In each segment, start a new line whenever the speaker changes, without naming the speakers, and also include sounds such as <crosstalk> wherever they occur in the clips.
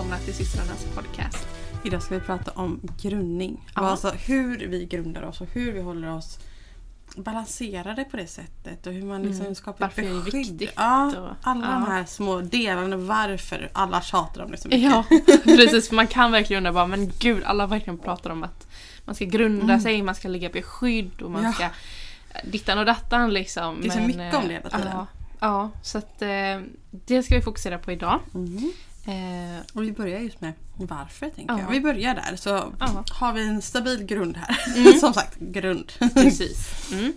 välkomna till systrarnas podcast.
Idag ska vi prata om grundning.
Ja.
Alltså hur vi grundar oss och hur vi håller oss balanserade på det sättet och hur man liksom
Mm.
skapar
Varför är det
beskydd. Ja,
och-
alla
ja.
de här små delarna varför alla tjatar om det så mycket.
Ja, <laughs> precis. För man kan verkligen undra bara, men gud, alla verkligen pratar om att man ska grunda
Mm.
sig, man ska ligga beskydd och man
Ja.
ska eh, dittan och dattan liksom.
Det är så
Men,
mycket om det
eh,
hela tiden.
Ja, ja så att eh, det ska vi fokusera på idag.
Mm.
Eh,
Och vi börjar just med varför tänker
Ja.
jag. Vi börjar där så
Ja.
har vi en stabil grund här.
Mm. <laughs>
Som sagt, grund.
precis. Mm.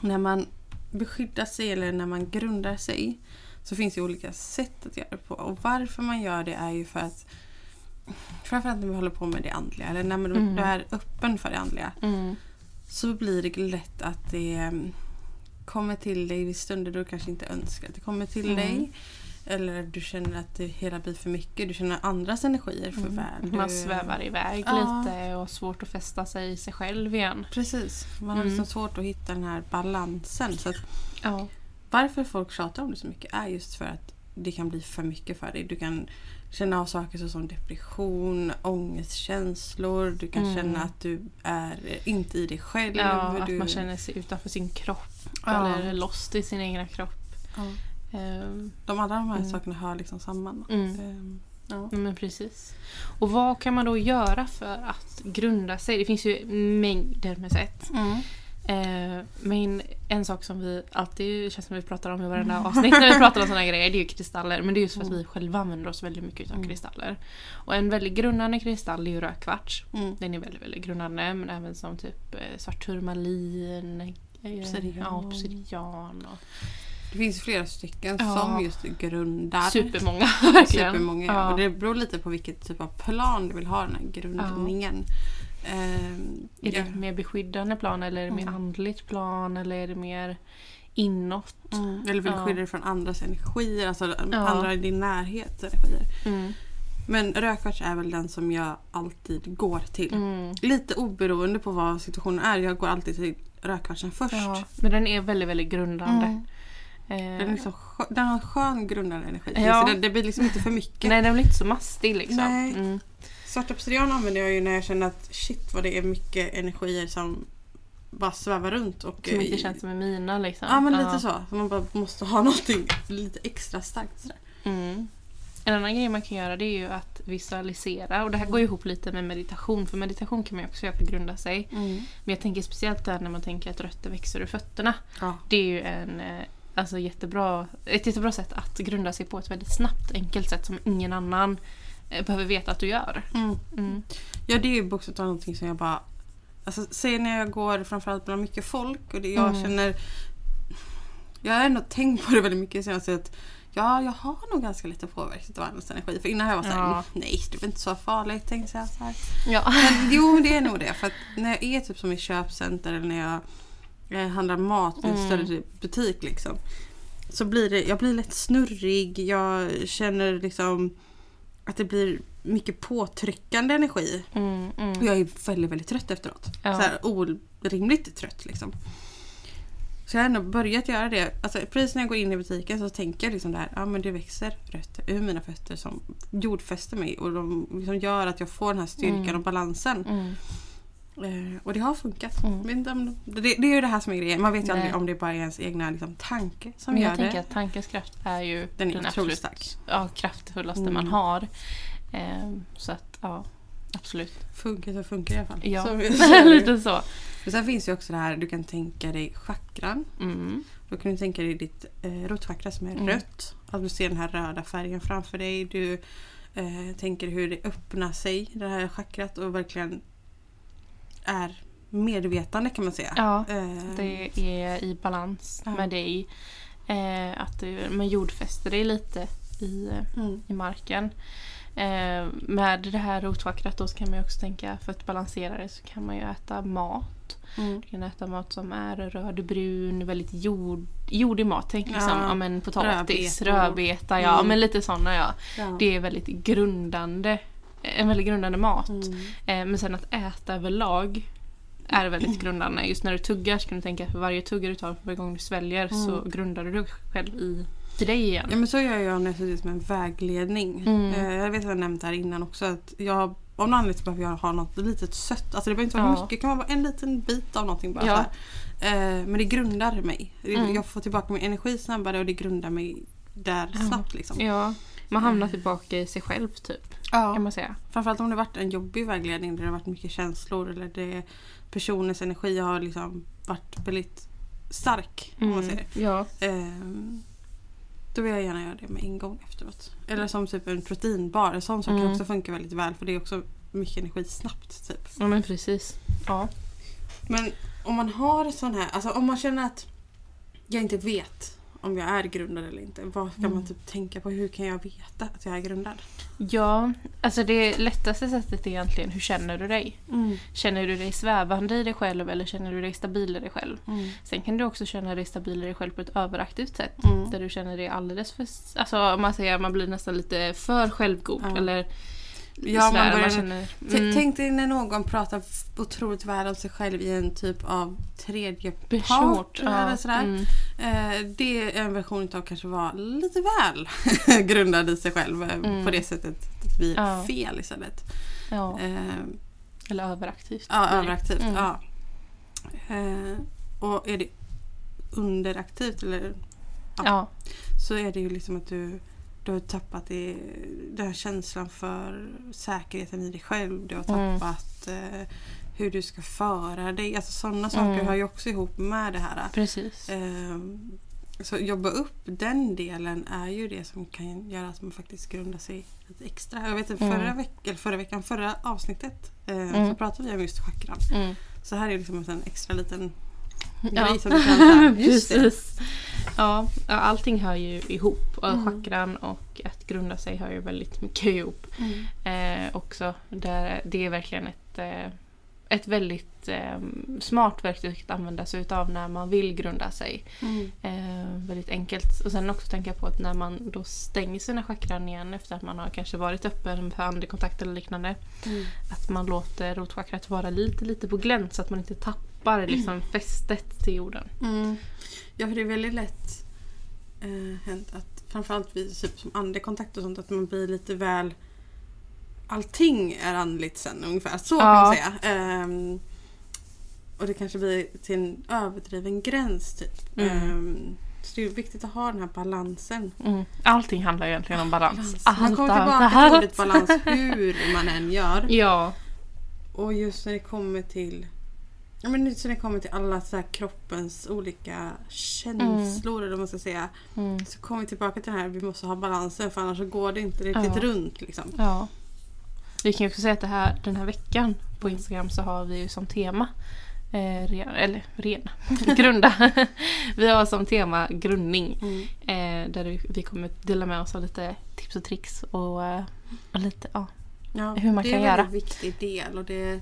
när man beskyddar sig eller när man grundar sig så finns det olika sätt att göra det på. Och varför man gör det är ju för att framförallt när vi håller på med det andliga eller när man
Mm.
är öppen för det andliga
Mm.
så blir det lätt att det mm, kommer till dig vid stunder du kanske inte önskar att det kommer till
Mm.
dig. Eller du känner att det hela blir för mycket. Du känner andras energier för
Mm.
väl.
Man svävar iväg
Ja.
lite och svårt att fästa sig i sig själv igen.
Precis. Man har
Mm.
liksom svårt att hitta den här balansen. Så att
Ja.
Varför folk tjatar om det så mycket är just för att det kan bli för mycket för dig. Du kan känna av saker såsom depression, ångestkänslor. Du kan
Mm.
känna att du är inte i dig själv.
Ja, att
du,
man känner sig utanför sin kropp.
Ja.
Eller lost i sin egna kropp.
ja.
Ehm,
De alla de här
Mm.
sakerna hör liksom samman.
Mm.
Ehm, ja.
Men precis. Och vad kan man då göra för att grunda sig? Det finns ju mängder med sätt.
Mm.
Eh, men en sak som vi alltid, känns som vi pratar om i varenda avsnitt när vi pratar om <laughs> sådana grejer, det är ju kristaller. Men det är just för att
Mm.
vi själva använder oss väldigt mycket av
Mm.
kristaller. Och en väldigt grundande kristall är ju rödkvarts.
Mm.
Den är väldigt, väldigt grundande. Men även som typ eh, svart turmalin, eh,
Obsidian.
Ja, obsidian och
Det finns flera stycken
Ja.
som just grundar.
supermånga <laughs> verkligen.
Supermånga.
Ja.
Och det beror lite på vilket typ av plan du vill ha den här grundningen. Ehm,
Är det
ja.
ett mer beskyddande plan eller är det mer
Mm.
andligt plan eller är det mer inåt?
Mm. Eller vill
Ja.
skydda dig från andras energier, alltså
Ja.
andra i din närhet energier.
Mm.
Men rödkvarts är väl den som jag alltid går till.
Mm.
Lite oberoende på vad situationen är. Jag går alltid till rödkvartsen först.
Ja, men den är väldigt, väldigt grundande.
Mm.
Eh,
Den, är liksom den har skön grundande energi.
Ja.
Så det, det blir liksom inte för mycket.
Nej, den blir inte så mastig liksom.
Nej.
Mm.
Svart obsidian använder jag ju när jag känner att shit vad det är mycket energier som bara svävar runt. Och,
Som inte
eh,
känns som en mina liksom.
Ja men lite så. så. Man bara måste ha <laughs> någonting lite extra starkt. Sådär.
Mm. En annan grej man kan göra det är ju att visualisera. Och det här går ihop lite med meditation. För meditation kan man ju också göra för att grunda sig. Men jag tänker speciellt där när man tänker att rötter växer ur fötterna.
Ja.
Det är ju en, eh, alltså jättebra, ett jättebra sätt att grunda sig på ett väldigt snabbt, enkelt sätt som ingen annan eh, behöver veta att du gör.
Mm.
Mm.
Ja det är ju bokstavligt talat någonting som jag bara Alltså säg när jag går framförallt bland mycket folk och det, jag
Mm.
känner Jag har ändå tänkt på det väldigt mycket senast att Ja, jag har nog ganska lite påverkat av andras energi. För innan jag var såhär,
Ja.
nej det är inte så farligt tänkte jag så här.
Ja.
Men jo, det är nog det. För när jag är typ som i köpcenter eller när jag handlar mat i en
Mm.
större butik liksom. Så blir det, jag blir lätt snurrig. Jag känner liksom att det blir mycket påtryckande energi.
Mm,
Och
mm.
jag är väldigt, väldigt trött efteråt.
Ja.
Så här orimligt trött liksom. Så jag har ändå börjat göra det. Alltså, precis när jag går in i butiken så tänker jag liksom det här. Ja men det växer rötter ur mina fötter som jordfäster mig. Och de liksom gör att jag får den här styrkan
Mm.
och balansen.
Mm.
Eh, och det har funkat.
Mm.
Om- Det, det är ju det här som är grejen. Man vet ju aldrig
Nej.
om det bara är ens egna liksom, tanke som
Men
gör
jag tänker
det.
att tankens kraft är ju
Den är
den absolut
stark.
ja, kraftfullaste
Mm.
man har. Ehm, så att ja, absolut.
Funkar så funkar i alla fall.
Ja,
så, <laughs>
lite så.
Men sen finns ju också det här, du kan tänka dig chakran.
Mm.
Då kan du tänka dig ditt eh, rotchakra som är
Mm.
rött. Att du ser den här röda färgen framför dig. Du eh, tänker hur det öppnar sig, det här chakrat och verkligen är medvetande kan man säga.
Ja,
Eh,
det är i balans
Ja.
med dig. Eh, att du, man jordfäster dig lite i,
mm,
i marken. Eh, med det här rotchakrat då så kan man också tänka för att balansera det så kan man ju äta mat.
mm.
Du kan äta mat som är röd, brun, väldigt jord, jordig mat. Tänk liksom
Ja.
ja, men potatis,
Rödbetor.
rödbeta, ja
Mm.
men lite sådana ja.
Ja.
Det är väldigt grundande, en väldigt grundande mat.
Mm.
Eh, men sen att äta överlag är väldigt grundande. Just när du tuggar så kan du tänka att för varje tugga du tar varje gång du sväljer så
Mm.
grundar du dig själv i till dig igen.
Ja men så gör jag när jag suttit med en vägledning.
Mm.
Eh, jag vet att jag nämnt det här innan också att jag av någon anledning så behöver jag ha något litet sött. Alltså det behöver inte vara
Ja.
mycket, det kan vara en liten bit av någonting bara.
Ja.
Så. Eh, men det grundar mig.
Mm.
Jag får tillbaka min energi snabbare och det grundar mig där snabbt liksom.
Ja, man hamnar tillbaka i sig själv typ.
Ja.
Kan man säga.
Framförallt om det varit en jobbig vägledning där det har varit mycket känslor eller det personens energi har liksom varit väldigt stark. Om man säger det.
Ja.
Ehm, då vill jag gärna göra det med en gång efteråt. Eller som typ en proteinbar. En sån sak
Mm.
kan också funka väldigt väl för det är också mycket energi snabbt. Typ.
ja, men precis. Ja.
Men om man har sån här, alltså om man känner att jag inte vet om jag är grundad eller inte. Vad kan
Mm.
man typ tänka på? Hur kan jag veta att jag är grundad?
ja, alltså det lättaste sättet är egentligen hur känner du dig? Känner du dig svävande i dig själv eller känner du dig stabil i dig själv?
Mm.
Sen kan du också känna dig stabil i dig själv på ett överaktivt sätt.
Mm.
Där du känner dig alldeles för... Alltså om man säger att man blir nästan lite för självgod. Eller
Ja,
sådär,
man börjar,
känner,
T-
mm,
Tänk dig när någon pratar otroligt väl om sig själv i en typ av tredje part.
Ja, mm,
Eh, det är en version av kanske vara lite väl <laughs> grundad i sig själv. eh,
Mm.
På det sättet att det blir
Ja.
fel istället.
ja,
Eh,
eller överaktivt.
ja, överaktivt.
Mm.
Ja. Och är det underaktivt eller
Ja.
så är det ju liksom att du, du har tappat det, den här känslan för säkerheten i dig själv. Du har
Mm.
tappat eh, hur du ska föra dig. Alltså sådana saker
Mm.
hör ju också ihop med det här.
Precis.
Ehm, så jobba upp den delen är ju det som kan göra att man faktiskt grundar sig lite extra. Jag vet att förra,
Mm.
veck- förra veckan, förra avsnittet eh,
Mm.
så pratade vi om just chakran.
Mm.
Så här är liksom en extra liten
Ja. <laughs> Precis. Ja, allting hör ju ihop. Och
Mm.
chakran och att grunda sig hör ju väldigt mycket ihop.
Mm.
Eh, också. Där, det är verkligen ett, eh, ett väldigt eh, smart verktyg att använda sig utav när man vill grunda sig.
Mm.
Eh, väldigt enkelt. Och sen också tänka på att när man då stänger sina chakran igen efter att man har kanske varit öppen för andekontakt eller liknande.
Mm.
Att man låter rotchakrat vara lite, lite på glänt så att man inte tappar liksom, fästet till jorden.
Mm. Ja, för det är väldigt lätt eh, hänt att framförallt vid typ som andekontakt och sånt att man blir lite väl Allting är andligt sen ungefär, så kan
Ja.
man säga. Ehm, och det kanske blir till en överdriven gräns typ.
Mm.
Ehm, så det är viktigt att ha den här balansen.
Mm. Allting handlar egentligen om balans.
Balans.
Allt,
Man kommer
allt,
tillbaka till
allt.
ordet balans hur man än gör. <laughs>
Ja.
Och just när det kommer till Ja, men just när det kommer till alla så här kroppens olika känslor eller vad man ska säga.
Mm.
Så kommer vi tillbaka till det här vi måste ha balansen för annars så går det inte riktigt
Ja.
runt. Liksom.
ja. Vi kan ju också säga att det här, den här veckan på Instagram så har vi ju som tema eh, ren, eller ren, <laughs> grunda. <laughs> vi har som tema grundning.
Mm.
Eh, där vi kommer dela med oss av lite tips och tricks och, eh, och lite, ja.
Ja,
Hur man
det
kan
är en
göra.
väldigt viktig del. Och det,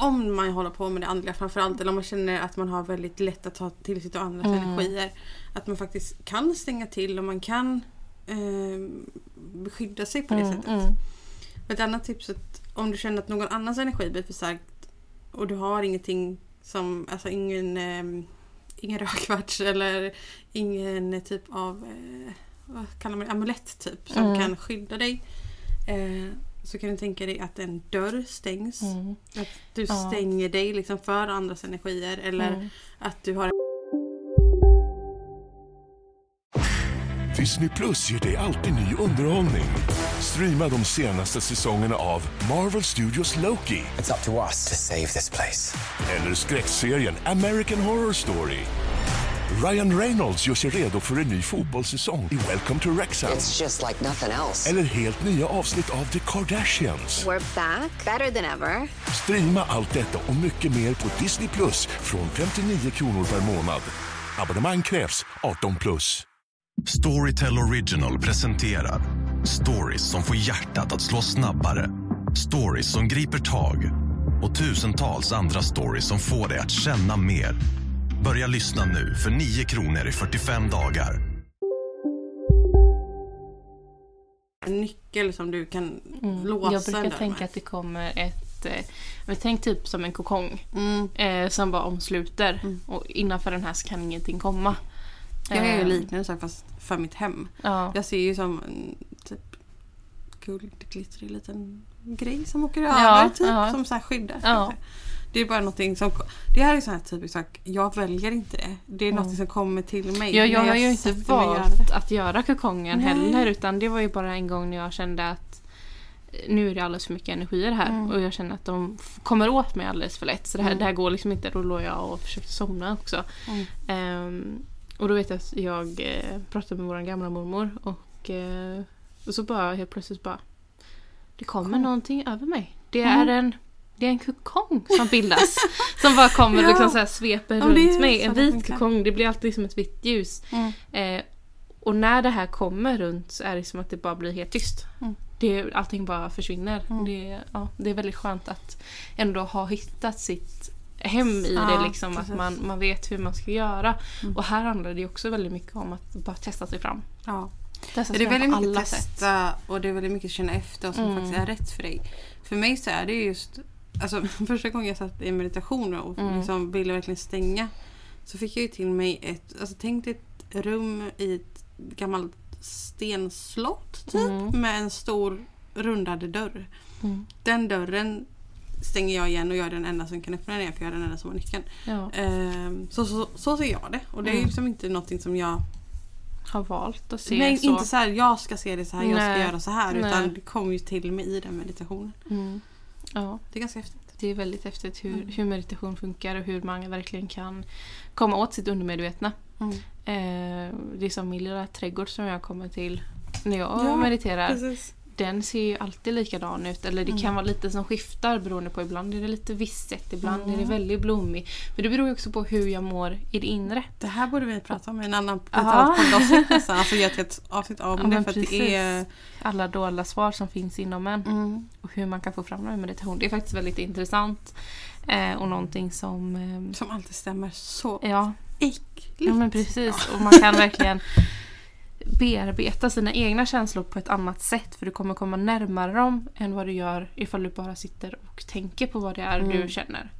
om man håller på med det andliga framförallt eller om man känner att man har väldigt lätt att ta till sig av andras
Mm.
energier. Att man faktiskt kan stänga till och man kan eh, beskydda sig på det
Mm,
sättet.
mm.
Ett annat tips är att om du känner att någon annans energi blir för starkt och du har ingenting som, alltså ingen, eh, ingen <laughs> rödkvarts eller ingen typ av, eh, vad kallar man det, amulett typ som
Mm.
kan skydda dig. Eh, så kan du tänka dig att en dörr stängs.
Mm.
Att du
Ja.
stänger dig liksom för andras energier eller
Mm.
att du har
Disney Plus ger dig alltid ny underhållning. Streama de senaste säsongerna av Marvel Studios Loki
It's up to us to save this place.
eller skräckserien American Horror Story. Ryan Reynolds gör sig redo för en ny fotbollssäsong i Welcome to Wrexham.
It's just like nothing else.
Eller helt nya avsnitt av The Kardashians.
We're back, better than ever.
Streama allt detta och mycket mer på Disney Plus från 59 kronor per månad. Abonnemang krävs 18 plus.
Storytel Original presenterar stories som får hjärtat att slå snabbare. Stories som griper tag och tusentals andra stories som får dig att känna mer. Börja lyssna nu för 9 kronor i 45 dagar.
en nyckel som du kan
Mm.
låsa
Jag brukar tänka
med.
att det kommer ett... Eh, men tänk typ som en kokong
Mm.
eh, som bara omsluter. Och innanför den här så kan ingenting komma.
Jag gör ju
Eh,
liknande sak fast för mitt hem.
Ja.
Jag ser ju som en typ guldglittrig liten grej som åker
Ja,
över typ.
ja.
Som så här skyddar.
Ja.
Det är bara någonting som... Det här är sån här typisk sak. Jag väljer inte det. Det är
Mm.
något som kommer till mig.
Jag, jag har ju inte valt att göra kukongen
Nej.
heller utan det var ju bara en gång när jag kände att eh, nu är det alldeles för mycket energier här
Mm.
och jag känner att de kommer åt mig alldeles för lätt. Så det här,
Mm.
det här går liksom inte. Då låg jag och försökte somna också.
Mm.
Ehm, och då vet jag att jag eh, pratade med vår gamla mormor och, eh, och så bara helt plötsligt bara Det kommer
Kom.
någonting över mig. Det
Mm.
är en det är en kokong som bildas. som bara kommer och <laughs>
Ja.
liksom så här sveper
är
runt mig. En vit kokong, det blir alltid som ett vitt ljus.
Mm.
Eh, och när det här kommer runt så är det som att det bara blir helt tyst.
Mm.
Det, allting bara försvinner.
Mm.
Det, ja, det är väldigt skönt att ändå ha hittat sitt hem i
Ja,
det. Liksom, att man, man vet hur man ska göra.
Mm.
Och här handlar det också väldigt mycket om att bara testa sig fram.
Ja.
Testa sig
Det är väldigt mycket
alla sätt.
testa och det är väldigt mycket känna efter vad som
Mm.
faktiskt är rätt för dig. För mig så är det just Alltså <laughs> första gången jag satt i meditation och
Mm.
liksom ville verkligen stänga så fick jag ju till mig ett, alltså tänk dig ett rum i ett gammalt stenslott typ
Mm.
med en stor rundad dörr.
Mm.
Den dörren stänger jag igen och jag är den enda som kan öppna den igen för jag är den enda som har nyckeln.
Ja,
Ehm, så, så, så ser jag det och det är ju
Mm.
liksom inte någonting som jag
har valt att se
Nej,
så.
inte så här jag ska se det så här, jag ska
Nej.
göra så här.
Nej.
Utan det kom ju till mig i den meditationen.
Mm. Ja,
Det är ganska häftigt.
det är väldigt häftigt hur,
Mm.
hur meditation funkar och hur man verkligen kan komma åt sitt undermedvetna.
Mm.
Eh, det är som min lilla trädgård som jag kommer till när jag
Ja,
mediterar.
Precis.
Den ser ju alltid likadan ut. Eller det
Mm.
kan vara lite som skiftar beroende på. Ibland är det lite visset, ibland är det
Mm.
väldigt blommig. Men det beror ju också på hur jag mår i det inre.
Det här borde vi prata om i en annan
Ja.
poddavsnitt nästan. Alltså göra ett avsnitt av
Ja,
det för att det är...
Alla dolda svar som finns inom en.
Mm.
Och hur man kan få fram dem i meditation. Det är faktiskt väldigt intressant. Eh, och någonting som... Eh,
Som alltid stämmer så
ja,
äckligt.
Ja men precis. Och man kan verkligen <laughs> bearbeta sina egna känslor på ett annat sätt. För du kommer komma närmare dem än vad du gör ifall du bara sitter och tänker på vad det är
Mm.
du känner.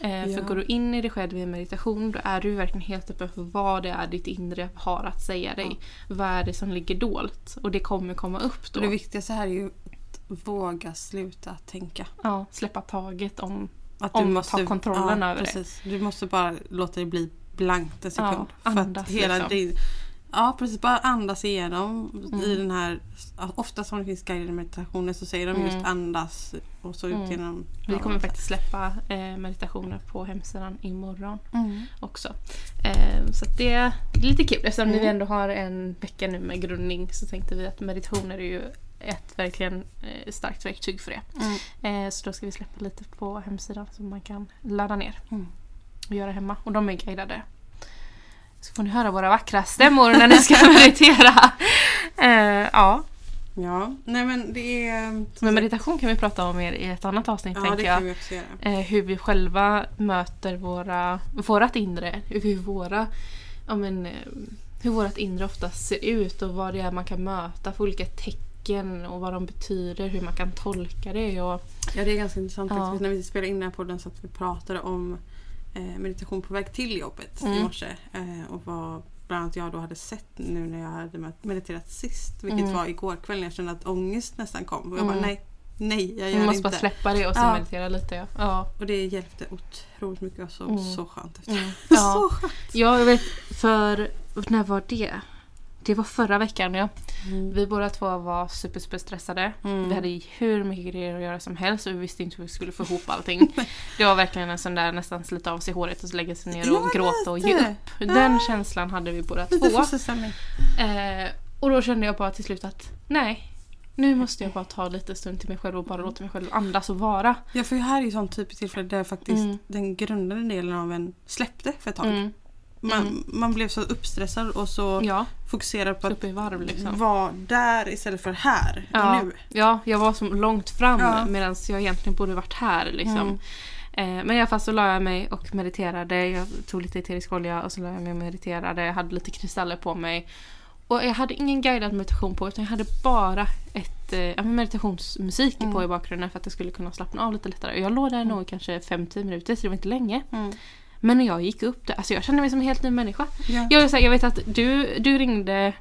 Eh,
Ja.
För går du in i dig själv i meditation då är du verkligen helt öppen för vad det är ditt inre har att säga dig. Vad är det som ligger dolt? Och det kommer komma upp då.
Och det viktigaste här är ju att våga sluta tänka.
ja, släppa taget om...
Att
Om att ta kontrollen över det.
precis. Du måste bara låta det bli blankt en sekund.
Ja,
för
andas
att hela
liksom.
din, Ja precis, bara andas igenom i
Mm.
den här Ofta som det finns guidade meditationer så säger de just
Mm.
andas och så ut
Mm.
genom
Vi kommer faktiskt släppa eh, meditationer på hemsidan imorgon.
mm.
också. Eh, så det är lite kul eftersom vi ändå har en vecka nu med grundning så tänkte vi att meditationer är ju ett verkligen eh, starkt verktyg för det.
Mm.
Eh, så då ska vi släppa lite på hemsidan som man kan ladda ner
Mm.
och göra hemma. Och de är guidade. Så får ni höra våra vackra stämmor när ni ska <laughs> meditera. Eh, ja,
Ja, nej men det är... som
men meditation kan vi prata om mer i ett annat avsnitt
Ja
tänker
det
jag.
vi
eh, hur vi själva möter våra, vårat inre. Hur, våra, ja, men, eh, hur vårat inre ofta ser ut och vad det är man kan möta för olika tecken och vad de betyder, hur man kan tolka det. Och,
Ja det är ganska intressant
Ja.
När vi spelade in den här podden så att vi pratade om eh, meditation på väg till jobbet i
Mm.
morse. Eh, och vad bland annat jag då hade sett nu när jag hade med- mediterat sist. Vilket
Mm.
var igår kväll när jag kände att ångest nästan kom. Och jag bara
Mm.
nej, nej jag gör
man
det
måste
inte.
bara släppa det och så
Ja.
meditera lite. Ja. Ja.
Och det hjälpte otroligt mycket och så,
Mm.
så skönt efter.
Mm. Ja. <laughs>
så skönt!
ja, jag vet för när var det? Det var förra veckan ja.
Mm.
Vi båda två var super, super stressade.
Mm.
Vi hade hur mycket grejer att göra som helst och vi visste inte hur vi skulle få ihop allting. <laughs> det var verkligen en sån där nästan slita av sig håret och lägga sig ner och
Ja,
gråta och ge upp. Den känslan hade vi båda två. Eh, och då kände jag bara till slut att nej, nu måste jag bara ta lite stund till mig själv och bara låta mig själv andas och vara.
Ja för här är ju sånt typiskt tillfälle där faktiskt
Mm.
den grundande delen av en släppte för ett tag.
Mm.
Man,
Mm.
man blev så uppstressad och så
Ja,
fokuserad på att
varv liksom.
vara där istället för här
Ja,
nu.
ja, jag var så långt fram
Ja.
medan jag egentligen borde varit här. Liksom.
Mm.
Eh, men i alla fall så la jag mig och mediterade. Jag tog lite eterisk olja och så la jag mig och mediterade. Jag hade lite kristaller på mig. Och jag hade ingen guidad meditation på utan jag hade bara ett eh, meditationsmusik
Mm.
på i bakgrunden för att jag skulle kunna slappna av lite lättare. Och Jag låg där nog i kanske 5-10 minuter så det var inte länge.
Mm.
Men när jag gick upp där, alltså jag kände mig som en helt ny människa.
Ja.
Jag, så här, jag vet att du, du ringde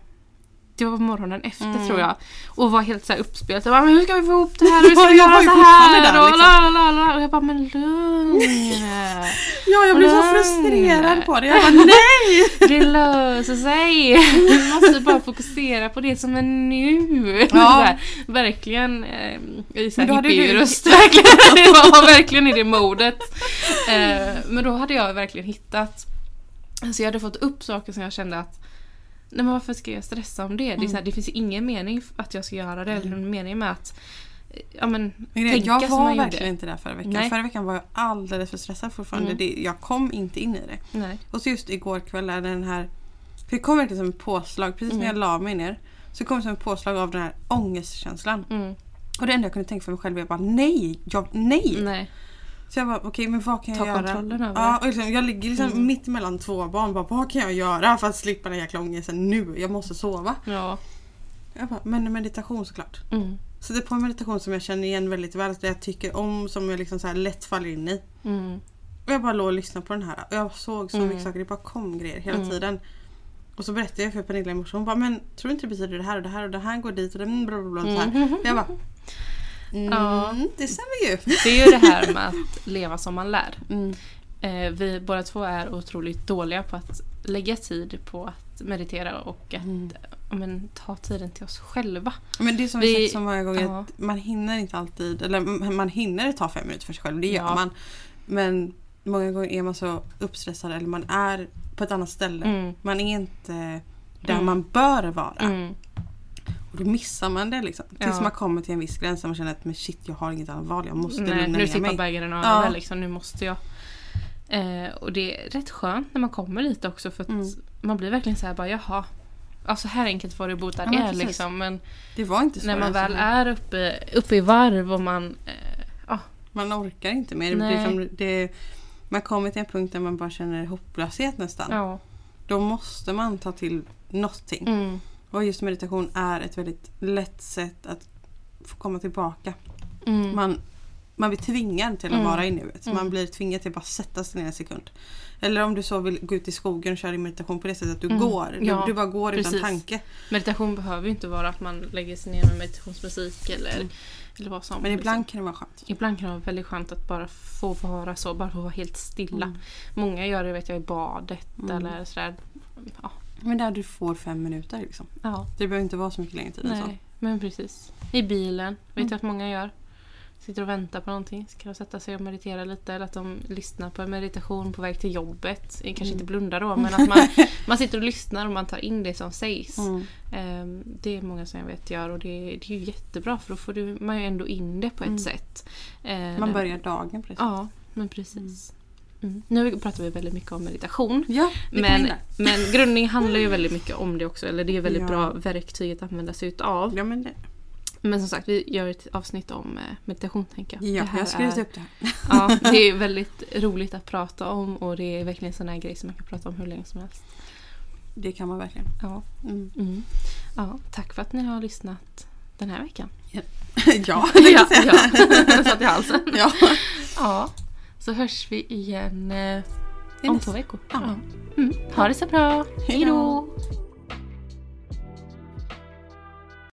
det var på morgonen efter
Mm.
tror jag. Och var helt så här uppspelt. Jag bara, men hur ska vi få ihop det här? <laughs> Hur ska vi göra så här?
där,
och,
liksom.
la, la, la. och jag bara, men lugn.
Ja, jag blev så frustrerad på det. Jag bara nej! <laughs>
Det löser sig. Vi måste bara fokusera på det som är nu.
Ja. <laughs>
Här, verkligen eh, i så här hippieröst. Verkligen. Var verkligen i det modet. Eh, men då hade jag verkligen hittat Alltså jag hade fått upp saker som jag kände att Nej men varför ska jag stressa om det? Det, är så här, det finns ingen mening att jag ska göra det. Eller någon mening med att eh, ja, men,
Men
tänka
jag
som
var
man
verkligen
gjorde.
inte där förra veckan.
Nej.
Förra veckan var jag alldeles för stressad fortfarande.
Mm.
Det, jag kom inte in i det.
Nej.
Och så just igår kväll är den här... För det kom verkligen som ett påslag. Precis när jag la mig ner så kom det som ett påslag av den här ångestkänslan.
Mm.
Och det enda jag kunde tänka för mig själv var bara nej, jag, nej.
Nej.
Så jag bara okej men vad kan
Ta
jag göra?
kontrollen över
ja, och liksom, Jag ligger liksom
Mm.
mitt mellan två barn. Bara, vad kan jag göra för att slippa den jäkla ångesten nu? Jag måste sova.
Ja.
Jag bara, men meditation såklart.
Mm.
Så det är på en meditation som jag känner igen väldigt väl. Det jag tycker om som jag liksom så lätt faller in i.
Mm.
Och jag bara låg och lyssnade på den här. Och jag såg så
Mm.
mycket saker. Det bara kom grejer hela
Mm.
tiden. Och så berättade jag för Pernilla i morse. Hon bara, men tror du inte det betyder det här och det här och det här går dit och det bla bla bla. Så här.
Mm.
Jag bara, mm,
Ja.
det stämmer ju.
Det är ju det här med att leva som man lär.
Mm.
Eh, vi båda två är otroligt dåliga på att lägga tid på att meditera och att
Mm.
men, ta tiden till oss själva.
Men det är som vi
Vi-
sagt så många gånger
ja.
att man hinner inte alltid, eller man hinner ta fem minuter för sig själv, det gör
Ja.
man. Men många gånger är man så uppstressad eller man är på ett annat ställe.
Mm.
Man är inte där
Mm.
man bör vara.
Mm.
Och då missar man det liksom. Tills
Ja.
man kommer till en viss gräns och man känner att men shit jag har inget annat val, jag måste
Nej,
lugna
nu
ner
tippar
mig.
bägaren över
Ja.
liksom, nu måste jag. Eh, och det är rätt skönt när man kommer dit också för att
Mm.
man blir verkligen så här bara jaha. Alltså här enkelt var det bot där
Ja, men
är liksom. Men
Det var inte så.
när man väl är uppe, uppe i varv och man eh, ja,
Man orkar inte mer. Det blir som, det, man kommer till en punkt där man bara känner hopplöshet nästan.
ja.
Då måste man ta till någonting.
Mm,
Och just meditation är ett väldigt lätt sätt att få komma tillbaka.
mm,
Man, man blir tvingad till att
Mm.
vara i nuet. Så
Mm.
Man blir tvingad till att bara sätta sig ner en sekund. Eller om du så vill gå ut i skogen och köra din meditation på det sättet att du
Mm.
går. Du,
Ja,
du bara går
precis.
utan tanke.
Meditation behöver ju inte vara att man lägger sig ner med meditationsmusik eller, eller vad som.
Mm. Men
liksom.
ibland kan det vara skönt.
Ibland kan det vara väldigt skönt att bara få vara så, bara få vara helt stilla. Många gör det vet jag i badet
Mm.
eller sådär. Ja,
Men där du får fem minuter liksom.
ja
Det behöver inte vara så mycket längre tid än så.
nej, men precis. I bilen vet
Mm.
jag att många gör. Sitter och väntar på någonting. Ska de sätta sig och meditera lite eller att de lyssnar på en meditation på väg till jobbet. Kanske
Mm.
inte blundar då men <laughs> att man, man sitter och lyssnar och man tar in det som sägs.
Mm.
Ehm, Det är många som jag vet gör och det, det är ju jättebra för då får du, man ju ändå in det på ett
Mm.
sätt. Eh,
Man börjar dagen precis.
Ja, men precis. Mm. Nu pratar vi väldigt mycket om meditation.
Ja,
Men,
jag.
men grundning handlar ju väldigt mycket om det också. Eller det är väldigt
Ja.
bra verktyg att använda sig utav.
Ja, men det.
Men som sagt, vi gör ett avsnitt om eh, meditation tänker jag.
Ja,
Det här
jag
är-
upp det här. <laughs>
Ja, <laughs> det är väldigt roligt att prata om och det är verkligen en sån här grej som man kan prata om hur länge som helst.
Det kan man verkligen.
Ja.
Mm.
Mm. ja tack för att ni har lyssnat den här veckan.
ja, <laughs>
ja,
det kan jag säga.
ja. satt i halsen.
ja.
Ja, så hörs vi igen eh, om två veckor.
Ja.
Mm. Ha det så bra.
Hej
Hej
då.
då!